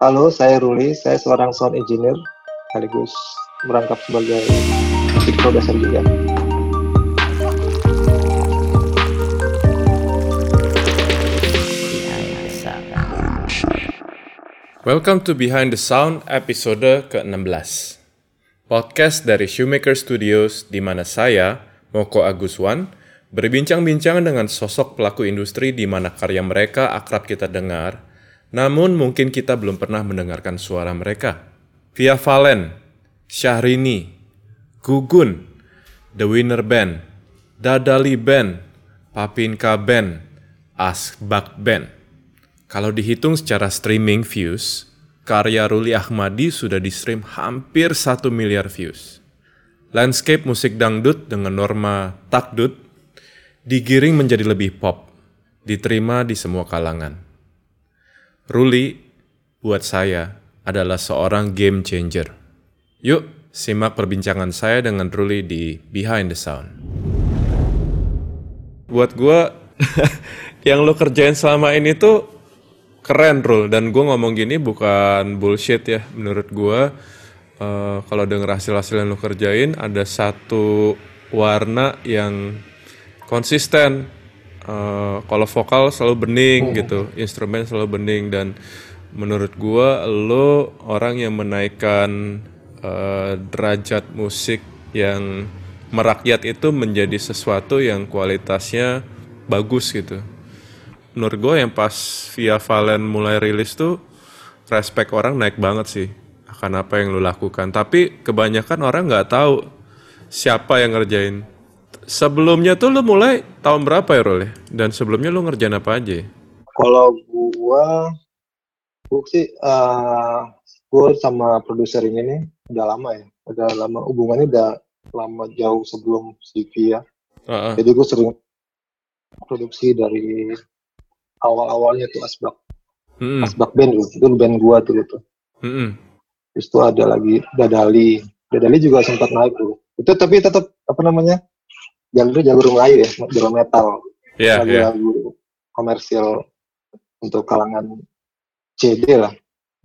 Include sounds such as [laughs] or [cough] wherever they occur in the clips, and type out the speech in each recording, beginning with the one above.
Halo, saya Ruli. Saya seorang sound engineer sekaligus merangkap sebagai musik producer juga. Welcome to Behind the Sound episode ke-16. Podcast dari Shoemaker Studios di mana saya, Moko Aguswan, berbincang-bincang dengan sosok pelaku industri di mana karya mereka akrab kita dengar, namun mungkin kita belum pernah mendengarkan suara mereka. Via Valen, Syahrini, Gugun, The Winner Band, Dadali Band, Papinka Band, Asbak Band. Kalau dihitung secara streaming views, karya Ruli Ahmadi sudah di-stream hampir 1 miliar views. Landscape musik dangdut dengan norma takdut digiring menjadi lebih pop, diterima di semua kalangan. Ruli, buat saya, adalah seorang game changer. Yuk, simak perbincangan saya dengan Ruli di Behind the Sound. Buat gue, [laughs] yang lo kerjain selama ini tuh keren Rul dan gue ngomong gini bukan bullshit ya menurut gue uh, kalau denger hasil-hasil yang lo kerjain ada satu warna yang konsisten uh, kalau vokal selalu bening hmm. gitu instrumen selalu bening dan menurut gue lo orang yang menaikkan uh, derajat musik yang merakyat itu menjadi sesuatu yang kualitasnya bagus gitu menurut gue yang pas via Valen mulai rilis tuh respect orang naik banget sih akan apa yang lu lakukan. Tapi kebanyakan orang nggak tahu siapa yang ngerjain. Sebelumnya tuh lu mulai tahun berapa ya Rol Dan sebelumnya lu ngerjain apa aja? Kalau gua, gua sih uh, gua sama produser ini nih udah lama ya. Udah lama hubungannya udah lama jauh sebelum CV ya. Uh -uh. Jadi gue sering produksi dari awal-awalnya tuh Asbak. Hmm. Asbak band dulu, itu band gua dulu tuh. Hmm. Terus tuh ada lagi Dadali. Dadali juga sempat naik dulu. Itu tapi tetap apa namanya? Jalur jalur Melayu ya, jalur metal. Iya, yeah, yeah. lagu komersial untuk kalangan CD lah.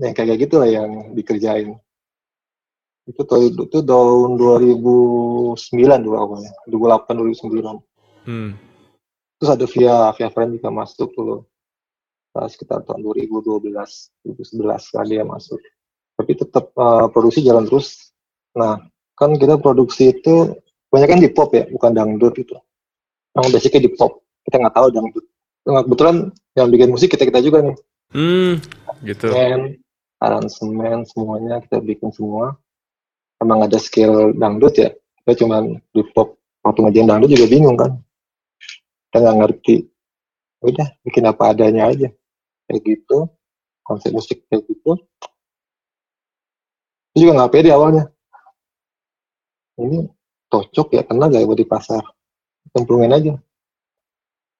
Yang kayak gitu lah yang dikerjain. Itu tuh itu tahun 2009 dulu awalnya, 2008 2009. Hmm terus ada via via friend juga masuk dulu uh, sekitar tahun 2012 2011 kali ya masuk tapi tetap uh, produksi jalan terus nah kan kita produksi itu banyak kan di pop ya bukan dangdut itu yang basicnya di pop. Kita nggak tahu dangdut. Nah, kebetulan yang bikin musik kita kita juga nih. Hmm, gitu. And, aransemen semuanya kita bikin semua. Emang ada skill dangdut ya. Kita cuma di pop. Waktu ngajain dangdut juga bingung kan. Kita nggak ngerti. Udah bikin apa adanya aja. Kayak gitu. Konsep musik kayak gitu. Itu juga nggak pede awalnya. Ini cocok ya kena gak ya buat di pasar? Cemplungin aja.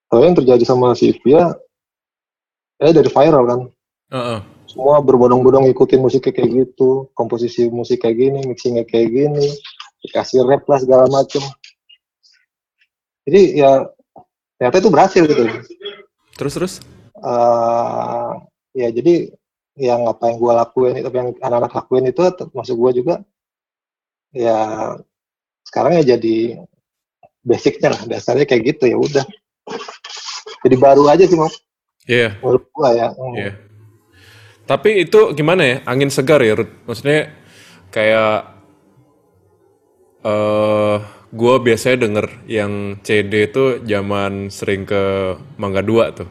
Kalau yang terjadi sama si Via ya dari viral kan. Uh -uh. semua berbodong-bodong ikutin musiknya kayak gitu komposisi musik kayak gini mixingnya kayak gini dikasih rap lah segala macem. Jadi ya ternyata itu berhasil gitu. Terus terus? Uh, ya jadi yang apa yang gue lakuin itu yang anak-anak lakuin itu masuk gue juga ya sekarang ya jadi basicnya lah dasarnya kayak gitu ya udah jadi baru aja sih mau iya yeah. gue ya hmm. yeah. tapi itu gimana ya angin segar ya Ruth? maksudnya kayak uh, gue biasanya denger yang CD itu zaman sering ke Mangga 2 tuh.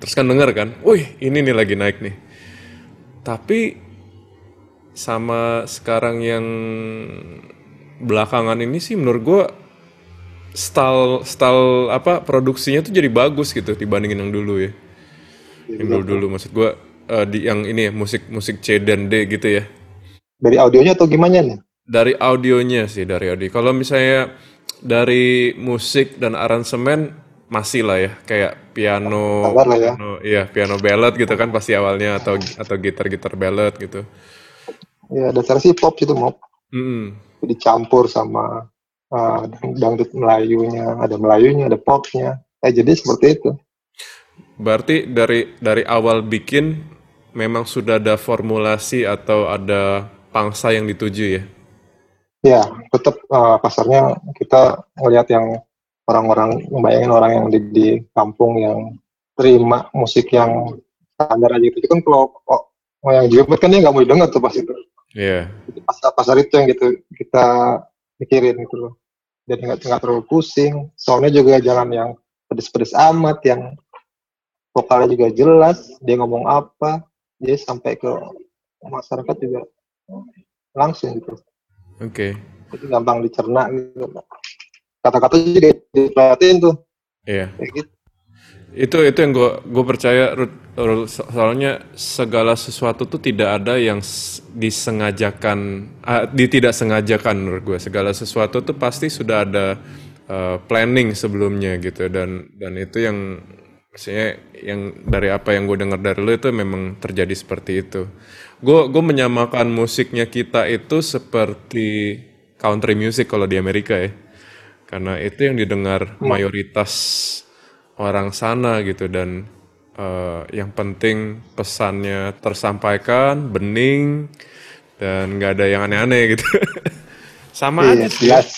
Terus kan denger kan, wih ini nih lagi naik nih. Tapi sama sekarang yang belakangan ini sih menurut gue style style apa produksinya tuh jadi bagus gitu dibandingin yang dulu ya. Yang dulu dulu maksud gue uh, di yang ini ya musik musik C dan D gitu ya. Dari audionya atau gimana nih? Dari audionya sih, dari audio. Kalau misalnya dari musik dan aransemen masih lah ya, kayak piano, ya. piano, iya piano ballad gitu kan pasti awalnya atau atau gitar-gitar ballad gitu. Ya dasar sih pop itu mau. Mm Dicampur sama uh, dangdut Melayunya, ada Melayunya, ada popnya. Eh jadi seperti itu. Berarti dari dari awal bikin memang sudah ada formulasi atau ada pangsa yang dituju ya? Ya, tetap uh, pasarnya kita melihat yang orang-orang, membayangin orang yang di, di kampung yang terima musik yang standar aja itu kan kalau oh, yang jebet kan dia nggak mau didengar tuh pas itu. Iya. Yeah. Pasar pasar itu yang gitu kita pikirin gitu loh. Jadi nggak nggak terlalu pusing. Soalnya juga jangan yang pedes-pedes amat, yang vokalnya juga jelas, dia ngomong apa, dia sampai ke masyarakat juga langsung gitu. Oke. Okay. Gampang dicerna gitu. Kata-kata juga diperhatiin tuh. Iya. Kayak gitu. Itu itu yang gue gue percaya soalnya segala sesuatu tuh tidak ada yang disengajakan uh, di tidak sengajakan menurut gue segala sesuatu tuh pasti sudah ada uh, planning sebelumnya gitu. Dan dan itu yang maksudnya yang dari apa yang gue dengar dari lo itu memang terjadi seperti itu. Gue gue menyamakan musiknya kita itu seperti country music kalau di Amerika ya. Karena itu yang didengar hmm. mayoritas orang sana gitu dan uh, yang penting pesannya tersampaikan bening dan nggak ada yang aneh-aneh gitu. [laughs] Sama iya, aja sih. jelas.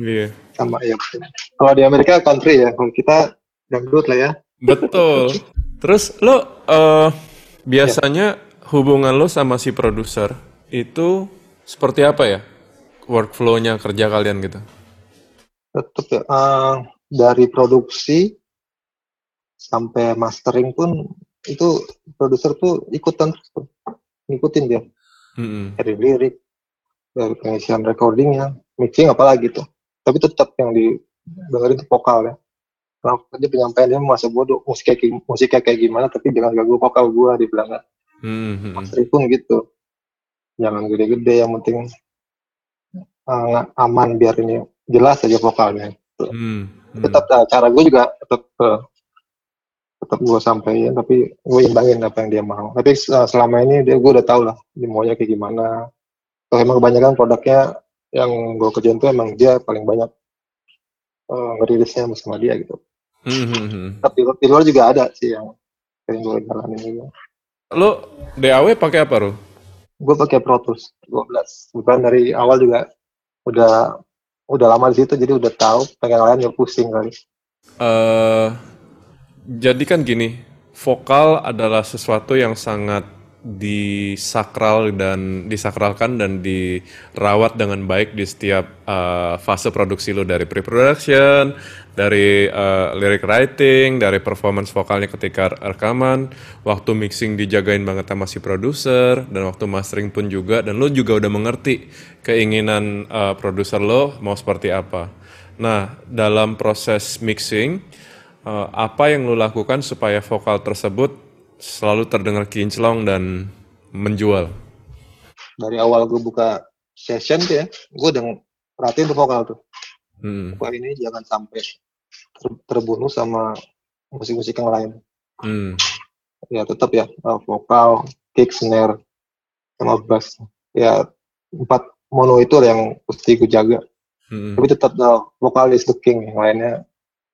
iya. Sama ya kalau di Amerika country ya. Kalau kita dangdut lah ya. Betul. Terus lo uh, biasanya ya hubungan lo sama si produser itu seperti apa ya? Workflow-nya kerja kalian gitu? Tetap ya, uh, dari produksi sampai mastering pun itu produser tuh ikutan ngikutin dia mm-hmm. dari lirik dari pengisian recordingnya mixing apalagi tuh tapi tetap yang di dengerin itu vokal ya Nah, dia penyampaiannya masa bodoh musik kayak musik kayak gimana tapi jangan ganggu vokal gua dibilang Hmm. Master pun gitu. Jangan gede-gede, yang penting uh, aman biar ini jelas aja vokalnya. Hmm. Tetap uh, cara gue juga tetap uh, tetap gue sampaikan, tapi gue imbangin apa yang dia mau. Tapi uh, selama ini dia gue udah tau lah dia maunya kayak gimana. Kalau emang kebanyakan produknya yang gue kerjain tuh emang dia paling banyak uh, ngerilisnya sama dia gitu. Hmm. hmm, hmm. Tapi di luar juga ada sih yang yang gue jalanin juga. Lo DAW pakai apa, Ro? Gue pakai Pro Tools 12. Bukan dari awal juga udah udah lama di situ jadi udah tahu pengen lain ya pusing kali. Uh, jadi kan gini, vokal adalah sesuatu yang sangat disakral dan disakralkan dan dirawat dengan baik di setiap uh, fase produksi lo dari pre-production, dari uh, lyric writing, dari performance vokalnya ketika rekaman, waktu mixing dijagain banget sama si produser dan waktu mastering pun juga dan lo juga udah mengerti keinginan uh, produser lo mau seperti apa. Nah, dalam proses mixing apa yang lo lakukan supaya vokal tersebut selalu terdengar kinclong dan menjual? Dari awal gue buka session tuh ya, gue udah perhatiin tuh vokal tuh. Hmm. Vokal ini jangan sampai ter terbunuh sama musik-musik yang lain. Hmm. Ya tetap ya uh, vokal, kick, snare, sama bass. Ya empat mono itu yang mesti gue jaga. Hmm. Tapi tetap uh, vokal is the king, yang lainnya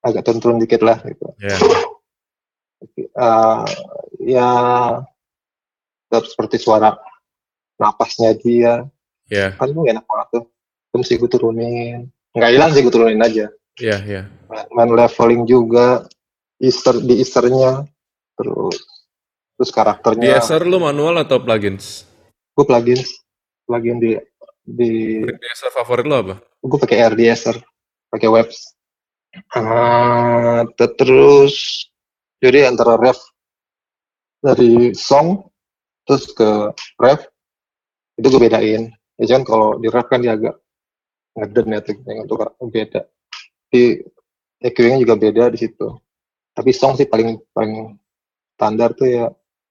agak turun-turun dikit lah gitu. Yeah. Uh, ya tetap seperti suara napasnya dia yeah. kan tuh enak banget tuh itu mesti gue turunin nggak hilang sih gue turunin aja Iya, yeah, iya. Yeah. Main leveling juga, Easter di Easternya, terus terus karakternya. Di Easter lu manual atau plugins? Gue plugins, plugin di di. Di Easter favorit lo apa? Gue pakai R di Easter, pakai Webs. Uh, terus jadi antara ref dari song terus ke ref itu gue bedain. Ya kan kalau di ref kan dia agak ngeden ya tuh yang untuk beda. Di EQ-nya juga beda di situ. Tapi song sih paling paling standar tuh ya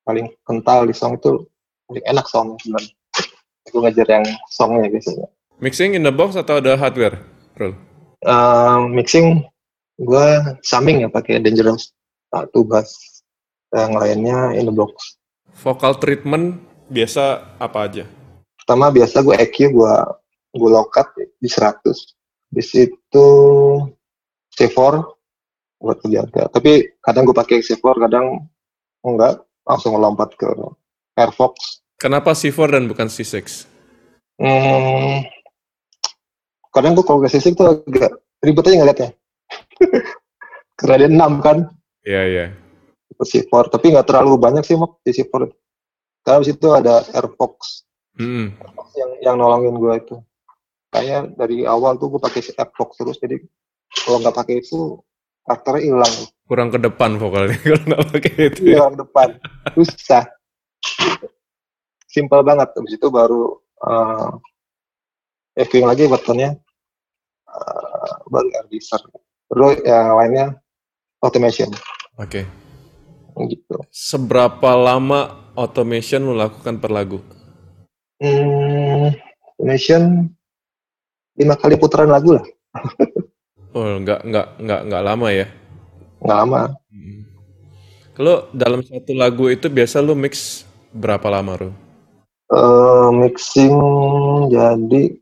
paling kental di song itu paling enak song sebenarnya aku ngajar yang songnya biasanya. Mixing in the box atau ada hardware Rul? Uh, mixing gue summing ya pakai dangerous satu bass yang lainnya in the box. Vocal treatment biasa apa aja? Pertama biasa gue EQ gue gue lokat di 100. Di situ C4 buat kejaga. Tapi kadang gue pakai C4, kadang enggak langsung lompat ke Airfox. Kenapa C4 dan bukan C6? Hmm, kadang gue kalau ke C6 tuh agak ribet aja ngeliatnya. Karena ada 6 kan, Iya, iya. C4. Tapi nggak terlalu banyak sih, Mok, di C4. Karena di situ ada Airfox. Mm-mm. Airfox yang, yang nolongin gue itu. Kayaknya dari awal tuh gue pakai Airfox terus, jadi kalau nggak pakai itu, karakternya hilang. Kurang ke depan vokalnya [laughs] kalau nggak pakai itu. ya. Hilang depan. Susah. Simpel banget. Habis itu baru uh, echoing lagi buttonnya. Uh, baru air Terus ya lainnya automation. Oke. Gitu. Seberapa lama automation lu lakukan per lagu? Hmm, automation lima kali putaran lagu lah. [laughs] Oh, nggak nggak nggak nggak lama ya? Nggak lama. Kalau dalam satu lagu itu biasa lu mix berapa lama, Ru? Eh, mixing jadi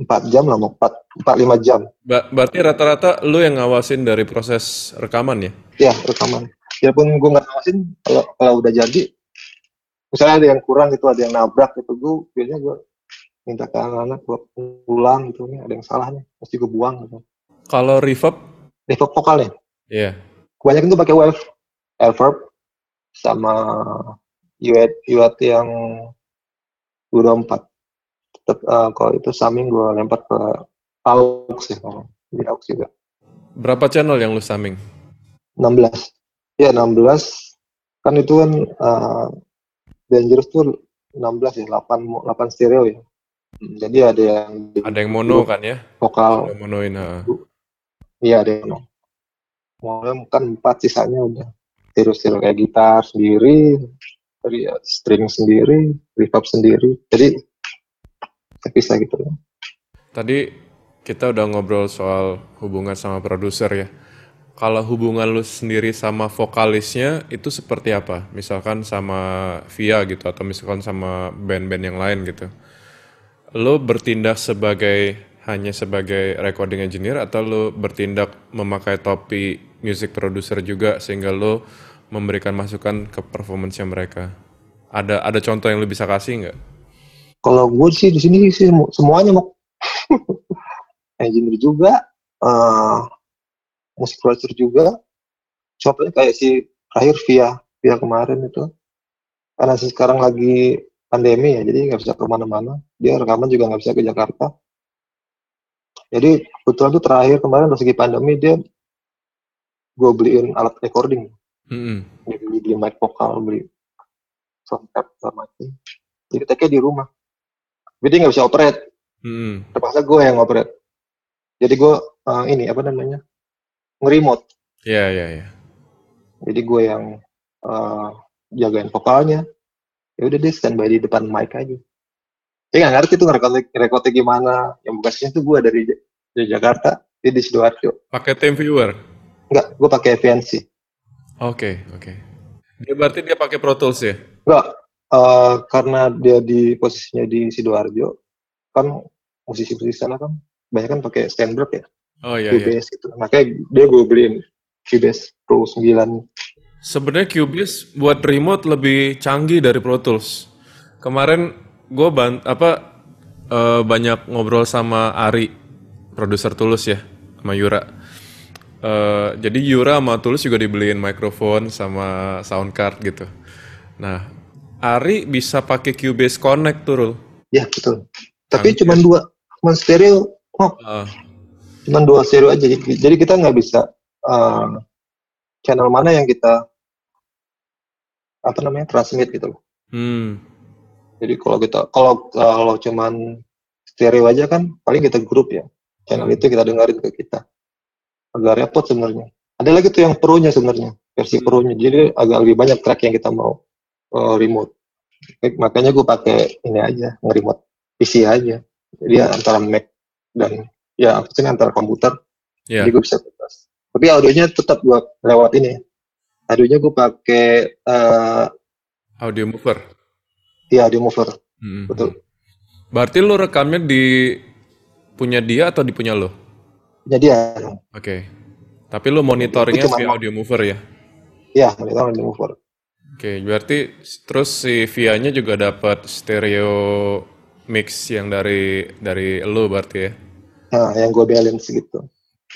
empat jam lah, mau empat empat lima jam. Ba- berarti rata-rata lu yang ngawasin dari proses rekaman ya? Ya rekaman. Biarpun gue nggak ngawasin, kalau kalau udah jadi, misalnya ada yang kurang gitu, ada yang nabrak gitu, gue biasanya gue minta ke anak-anak buat pulang gitu nih, ada yang salahnya, mesti gue buang gitu. Kalau reverb? Reverb vokalnya, Iya. kebanyakan tuh pakai wave, reverb sama UAT UAT yang 24. Eh, kalau itu summing gue lempar ke aux ya, kalau di aux juga. Berapa channel yang lu summing? 16. Ya 16 kan itu kan eh, Dangerous tuh 16 ya, 8 mo- 8 stereo ya. Hmm, Jadi ada yang Ada yang mono kan ya? vokal, Ada monoin. iya ada yang mono. Mono kan 4 sisanya udah stereo-stereo kayak gitar sendiri, dari string sendiri, reverb sendiri. Jadi terpisah gitu. Tadi kita udah ngobrol soal hubungan sama produser ya. Kalau hubungan lu sendiri sama vokalisnya itu seperti apa? Misalkan sama Via gitu atau misalkan sama band-band yang lain gitu. Lu bertindak sebagai hanya sebagai recording engineer atau lu bertindak memakai topi music producer juga sehingga lu memberikan masukan ke performance mereka? Ada ada contoh yang lu bisa kasih nggak? Kalau gue sih di sini sih semu- semuanya mau [laughs] engineer juga, eh musik producer juga. Contohnya kayak si terakhir via via kemarin itu, karena sih sekarang lagi pandemi ya, jadi nggak bisa ke mana-mana. Dia rekaman juga nggak bisa ke Jakarta. Jadi kebetulan tuh terakhir kemarin pas lagi pandemi dia gue beliin alat recording, Mm-mm. Dia beli, beli mic vokal, beli sound card segala macam. Jadi take di rumah. Jadi dia nggak bisa operate. Mm-mm. terpaksa gue yang ngoperate jadi gue eh, ini apa namanya nge-remote Iya iya iya. jadi gue yang eh, jagain vokalnya ya udah deh standby di depan mic aja dia nggak ngerti tuh ngerekodnya ngerekodnya gimana yang bekasnya tuh gue dari, dari Jakarta dia di sidoarjo Pakai time viewer. enggak gue pakai VNC Oke, oke. Dia berarti dia pakai Pro Tools ya? enggak eh, karena dia di posisinya di sidoarjo kan musisi-musisi sana kan banyak kan pakai Steinberg ya Oh iya iya. Cubase gitu makanya dia gue beliin Cubase Pro 9 Sebenarnya Cubase buat remote lebih canggih dari Pro Tools. Kemarin gue ban apa eh, banyak ngobrol sama Ari, produser Tulus ya, sama Yura. Eh, jadi Yura sama Tulus juga dibeliin mikrofon sama sound card gitu. Nah, Ari bisa pakai Cubase Connect tuh, Rul. Ya betul. Tapi cuma dua, cuma stereo, oh, Ah, cuma dua stereo aja. Jadi jadi kita nggak bisa eh, channel mana yang kita apa namanya transmit gitu. loh. hmm, Jadi kalau kita kalau kalau cuman stereo aja kan paling kita grup ya. Channel itu kita dengerin ke kita. Agak repot sebenarnya. Ada lagi tuh yang pro-nya sebenarnya, versi Hmm. pro-nya. Jadi agak lebih banyak track yang kita mau eh, remote. Makanya gue pakai ini aja, nge-remote PC aja. Jadi ya antara Mac dan ya maksudnya antara komputer. ya. Jadi gue bisa bebas. Tapi audionya tetap gue lewat ini. Audionya gue pakai eh Audio mover. ya audio mover. Hmm. Betul. Berarti lu rekamnya di punya dia atau di punya lo? Jadi ya, Oke. Tapi lu monitoringnya via audio mover ya? ya monitor audio mover. Oke, berarti terus si Via-nya juga dapat stereo mix yang dari dari lo berarti ya? Nah, yang gue balance gitu.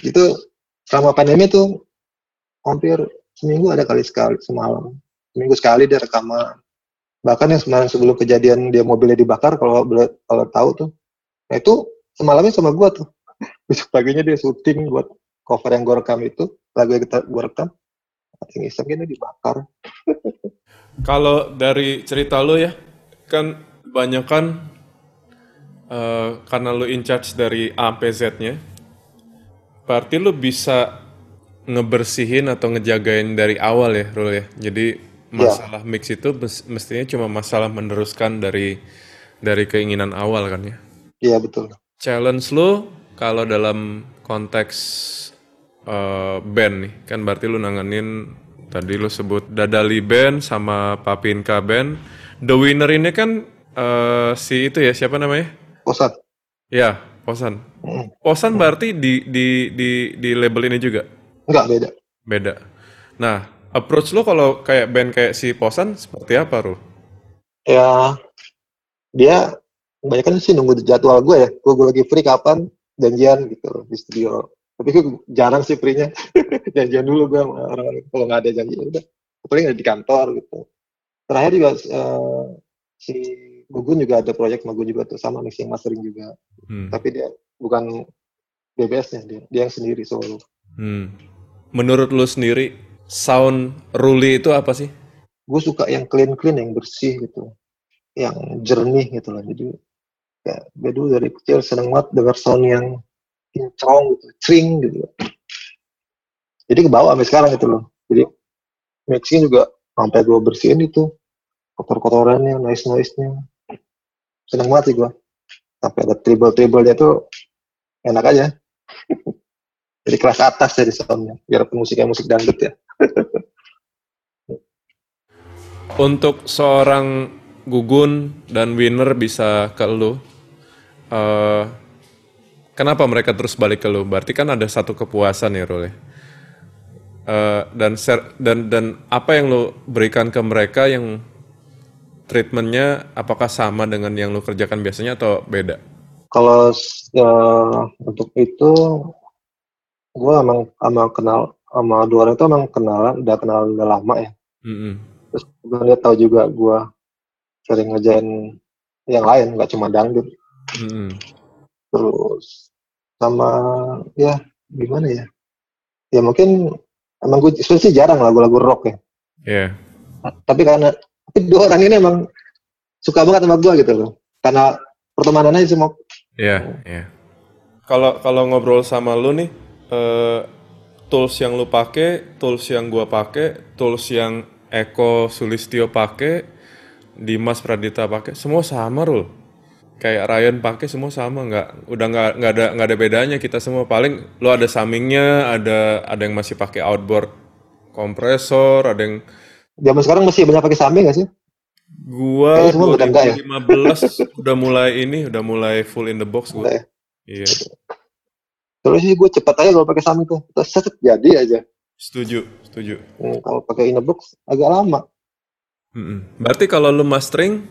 Itu selama pandemi tuh hampir seminggu ada kali sekali semalam. Seminggu sekali dia rekaman. Bahkan yang semalam sebelum kejadian dia mobilnya dibakar, kalau kalau tahu tuh, nah itu semalamnya sama gue tuh. [laughs] Besok paginya dia syuting buat cover yang gue rekam itu, lagu yang kita gue rekam, iseng ini dibakar. Kalau dari cerita lo ya, kan banyak kan uh, karena lo in charge dari A sampai Z-nya, berarti lo bisa ngebersihin atau ngejagain dari awal ya, Rul ya. Jadi ya. masalah yeah. mix itu mestinya cuma masalah meneruskan dari dari keinginan awal kan ya. Iya betul. Challenge lo kalau dalam konteks uh, band nih. Kan berarti lu nanganin tadi lu sebut Dadali Band sama Papinka Band the winner ini kan uh, si itu ya siapa namanya? Posan. Ya Posan. Hmm. Posan berarti di di di di label ini juga? Enggak beda. Beda. Nah approach lo kalau kayak band kayak si Posan seperti apa Ru? ya dia kebanyakan sih nunggu jadwal gue ya. Gue lagi free kapan janjian gitu di studio tapi gue jarang sih free-nya. [laughs] Janjian dulu gue sama orang kalau nggak ada janji ya udah. Paling ada di kantor gitu. Terakhir juga uh, si Gugun juga ada proyek sama gue juga tuh. Sama mixing mastering juga. Hmm. tapi dia bukan BBS-nya dia dia yang sendiri solo. Hmm. menurut lu sendiri sound Ruli itu apa sih? Gue suka yang clean clean yang bersih gitu. Yang jernih gitu lah. Jadi ya gue dulu dari kecil seneng banget dengar sound yang kinclong gitu, cring gitu. Jadi ke bawah sampai sekarang itu loh. Jadi mixing juga sampai gue bersihin itu kotor-kotorannya, noise-noise-nya. Seneng banget sih gue. Sampai ada treble-treble dia tuh enak aja. [laughs] Jadi kelas atas dari soundnya. Biar musiknya musik dangdut ya. [laughs] Untuk seorang Gugun dan Winner bisa ke lu, uh, kenapa mereka terus balik ke lu? Berarti kan ada satu kepuasan ya, Rul. Uh, dan dan dan apa yang lo berikan ke mereka yang treatmentnya apakah sama dengan yang lo kerjakan biasanya atau beda? Kalau uh, untuk itu, gue emang emang kenal sama dua orang itu emang kenalan, udah kenal udah lama ya. Mm -hmm. Terus dia tahu juga gue sering ngejain yang lain, nggak cuma dangdut. Mm -hmm terus sama ya gimana ya ya mungkin emang gue sih jarang lagu-lagu rock ya yeah. tapi karena tapi dua orang ini emang suka banget sama gue gitu loh karena pertemanan aja semua iya yeah, iya yeah. kalau kalau ngobrol sama lu nih uh, tools yang lu pakai tools yang gue pakai tools yang Eko Sulistio pakai Dimas Pradita pakai semua sama Rul kayak Ryan pakai semua sama nggak udah nggak nggak ada nggak ada bedanya kita semua. Paling lo ada summingnya ada ada yang masih pakai outboard kompresor ada yang zaman sekarang masih banyak pakai summing nggak sih? Gua udah 2015 ya? udah mulai ini udah mulai full in the box gua. Ya? iya. Terus sih gue cepat aja kalau pakai summing tuh. Terus set jadi aja. Setuju setuju. Hmm, kalau pakai in the box agak lama. Hmm, berarti kalau lu mastering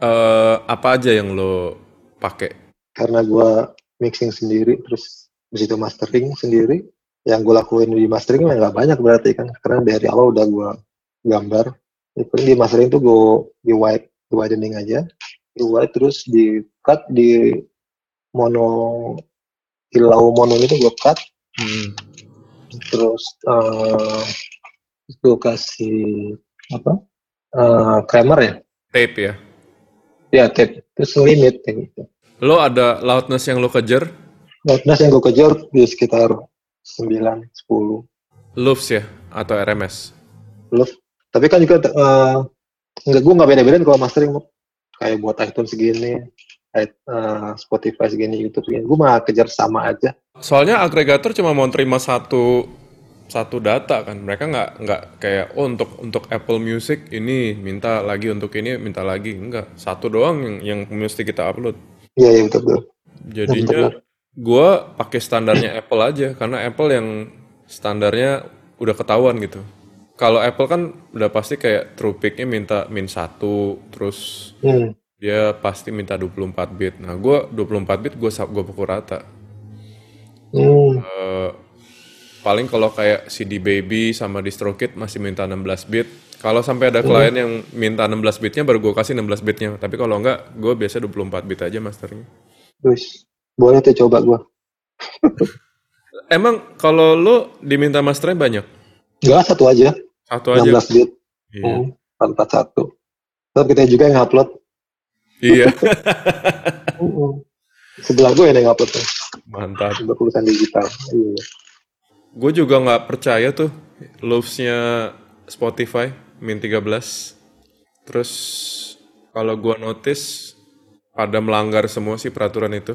uh, apa aja yang lo pakai? Karena gue mixing sendiri, terus di situ mastering sendiri. Yang gue lakuin di mastering nggak banyak berarti kan, karena dari awal udah gue gambar. Di mastering tuh gue di white, di widening aja, di white terus di cut di mono hilau mono itu gue cut. Hmm. Terus uh, eh, gue kasih apa? Uh, kramer ya? Tape ya? Ya, tape. Terus limit kayak gitu. Lo ada loudness yang lo kejar? Loudness yang gue kejar di sekitar 9, 10. Loops ya? Atau RMS? Loops. Tapi kan juga, uh, enggak, gue nggak beda-beda kalau mastering. Kayak buat iTunes segini, uh, Spotify segini, YouTube segini. Gue mah kejar sama aja. Soalnya agregator cuma mau terima satu satu data kan mereka nggak nggak kayak oh untuk untuk Apple Music ini minta lagi untuk ini minta lagi enggak satu doang yang yang mesti kita upload iya iya betul betul jadinya gue pakai standarnya Apple aja karena Apple yang standarnya udah ketahuan gitu kalau Apple kan udah pasti kayak TruePic-nya minta min 1, terus Hmm. dia pasti minta 24 bit. Nah, gua 24 bit gue gue pukul rata. Hmm. Eh, paling kalau kayak CD Baby sama DistroKid masih minta 16 bit. Kalau sampai ada klien yang minta 16 bitnya baru gue kasih 16 bitnya. Tapi kalau enggak, gue biasa 24 bit aja masternya. Terus boleh tuh coba gua. [laughs] Emang kalau lo diminta masternya banyak? Enggak satu aja, Satu aja. 16 bit. Iya. Hmm. 441. Terus kita juga yang upload. Iya. [laughs] [laughs] Hmm. Sebelah gue yang upload tuh. Mantap. Untuk tulisan digital. Iya. Gue juga nggak percaya tuh loves-nya Spotify min 13. Terus kalau gua notice pada melanggar semua sih peraturan itu.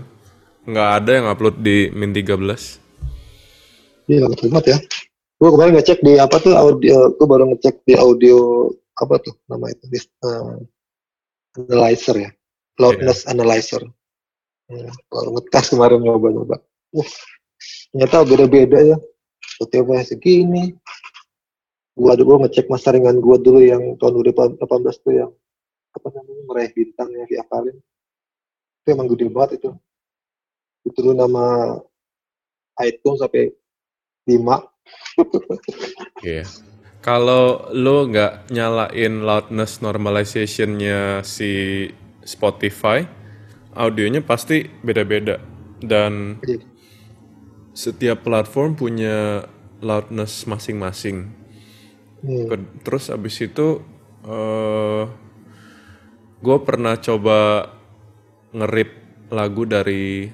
Nggak ada yang upload di min 13. Iya, banget ya. Gue kemarin ngecek di apa tuh audio, gue baru ngecek di audio apa tuh nama itu, di, eh, analyzer ya, loudness analyzer. Hmm, baru ngetes kemarin nyoba-nyoba. Uh, ternyata beda-beda ya. Spotify segini. Gua ada gua ngecek masteringan gua dulu yang tahun 2018 tuh yang apa namanya meraih bintang yang via Kalin. Itu emang gede banget itu. Itu dulu nama iTunes sampai 5 [laughs] Iya. Kalau lo nggak nyalain loudness normalization-nya si Spotify, audionya pasti beda-beda. Dan Iya. Setiap platform punya loudness masing-masing. Hmm. Terus abis itu eh gue pernah coba ngerip lagu dari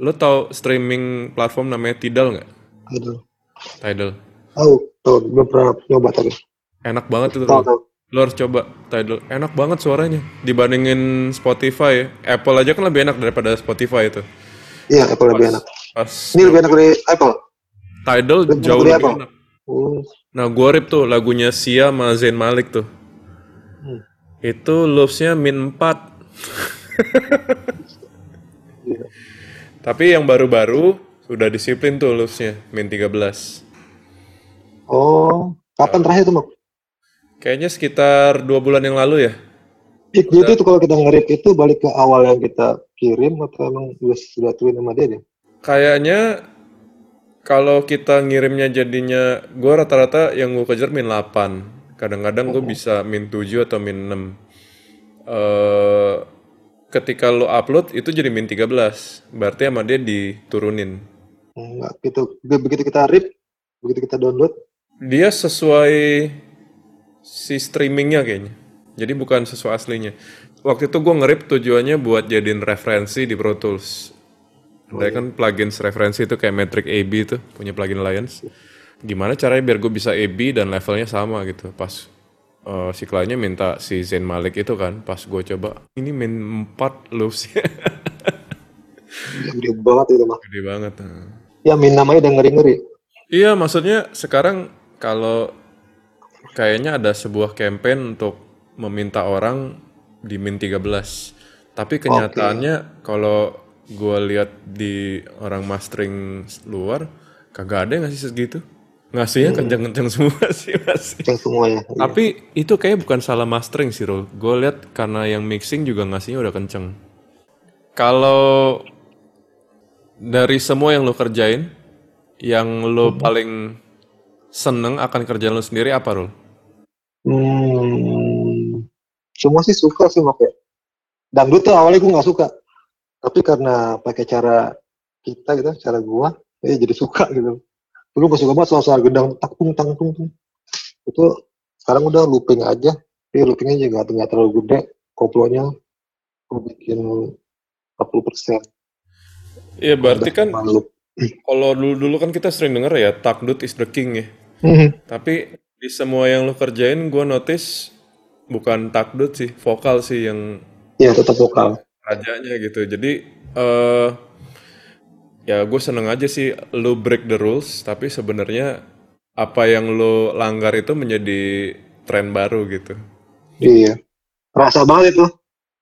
lo tau streaming platform namanya Tidal nggak? Aduh. Tidal. Tahu, tahu, belum pernah nyoba tapi. Enak banget itu. Tahu, Lo. tahu. Lo harus coba Tidal. Enak banget suaranya dibandingin Spotify. Apple aja kan lebih enak daripada Spotify itu. Iya, Apple lebih enak. Pas Ini lebih enak dari Apple. Tidal Lebih jauh lebih Apple. enak. Oh, Nah, gue rip tuh lagunya Sia sama Zayn Malik tuh. Hmm. Itu loops-nya min 4. iya. Tapi yang baru-baru sudah disiplin tuh loops-nya min 13. Oh, kapan terakhir tuh, Mak? Kayaknya sekitar dua bulan yang lalu ya. Ih, Jadi itu kalau kita nge itu balik ke awal yang kita kirim atau emang udah sudah tuin sama dia deh? Kayaknya kalau kita ngirimnya jadinya gue rata-rata yang gue kejar min 8. Kadang-kadang gue bisa min 7 atau min 6. Eh ketika lo upload itu jadi min 13. Berarti sama dia diturunin. Enggak, gitu. Be- Begitu kita rip, begitu kita download, Dia sesuai si streamingnya kayaknya. Jadi bukan sesuai aslinya. Waktu itu gue ngerip tujuannya buat jadiin referensi di Pro Tools. Ada kan plugins referensi itu kayak Metric AB itu punya plugin Alliance. Gimana caranya biar gue bisa AB dan levelnya sama gitu. Pas eh, si kliennya minta si Zain Malik itu kan, pas gue coba ini min 4 loopsnya yang gede banget itu mah. gede banget. Nah. Ya, min namanya udah ngeri-ngeri. Iya, maksudnya sekarang kalau kayaknya ada sebuah campaign untuk meminta orang di min 13. Tapi kenyataannya kalau gue lihat di orang mastering luar, kagak ada yang ngasih segitu. Ngasihnya kenceng-kenceng semua [laughs] sih masih. Yang semuanya. Iya. Tapi itu kayak bukan salah mastering sih, Rul. Gue lihat karena yang mixing juga ngasihnya udah kenceng. Kalau dari semua yang lo kerjain, yang lo paling seneng akan kerjaan lo sendiri apa, Rul? Hmm, semua sih suka sih Mak ya. Dangdut tuh awalnya gue nggak suka. Tapi karena pakai cara kita gitu, cara gua, ya jadi suka gitu. Dulu gue suka banget soal-soal gedang takung tangtung tuh. Itu sekarang udah looping aja. Tapi loopingnya juga nggak terlalu gede. Koplonya gue bikin 40 persen. Iya, berarti kan kalau dulu-dulu kan kita sering denger ya, takdut is the king ya. Tapi di semua yang lo kerjain, gue notice bukan takdut sih, vokal sih yang Ya tetap vokal. Rajanya gitu. Jadi eh ya gue seneng aja sih lo break the rules, tapi sebenarnya apa yang lo langgar itu menjadi tren baru gitu. Iya. Rasa banget itu.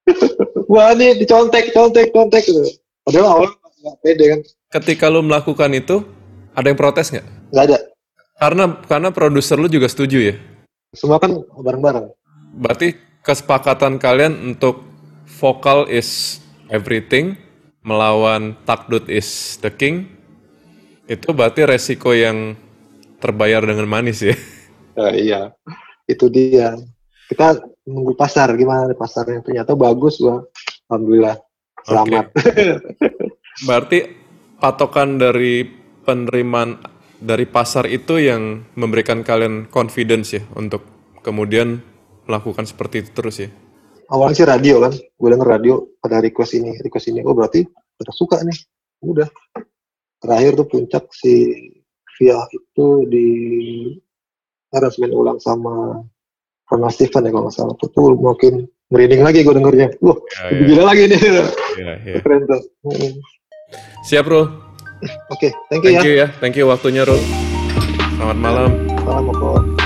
[laughs] Wah ini dicontek, contek, contek gitu. Padahal awalnya nggak pede kan. Ketika lo melakukan itu, ada yang protes nggak? Nggak ada. Karena karena produser lu juga setuju ya? Semua kan bareng-bareng. Berarti kesepakatan kalian untuk vokal is everything, melawan takdut is the king, itu berarti resiko yang terbayar dengan manis ya? Uh, [laughs] iya, itu dia. Kita menunggu pasar gimana pasarnya ternyata bagus gua. Alhamdulillah. Selamat. Okay. [laughs] berarti patokan dari penerimaan dari pasar itu yang memberikan kalian confidence ya untuk kemudian melakukan seperti itu terus ya? Awalnya sih radio kan, gue denger radio pada request ini, request ini, oh berarti udah suka nih, udah. Terakhir tuh puncak si Via itu di aransemen ulang sama Ronald Steven ya kalau nggak salah. Itu tuh mungkin merinding lagi gue dengernya. Wah, ya, ya. gila lagi nih. Ya, ya. [laughs] Keren tuh. Siap, Bro. Oke, okay, thank you thank ya. You ya. Thank you waktunya, Ro. Selamat malam. Selamat malam.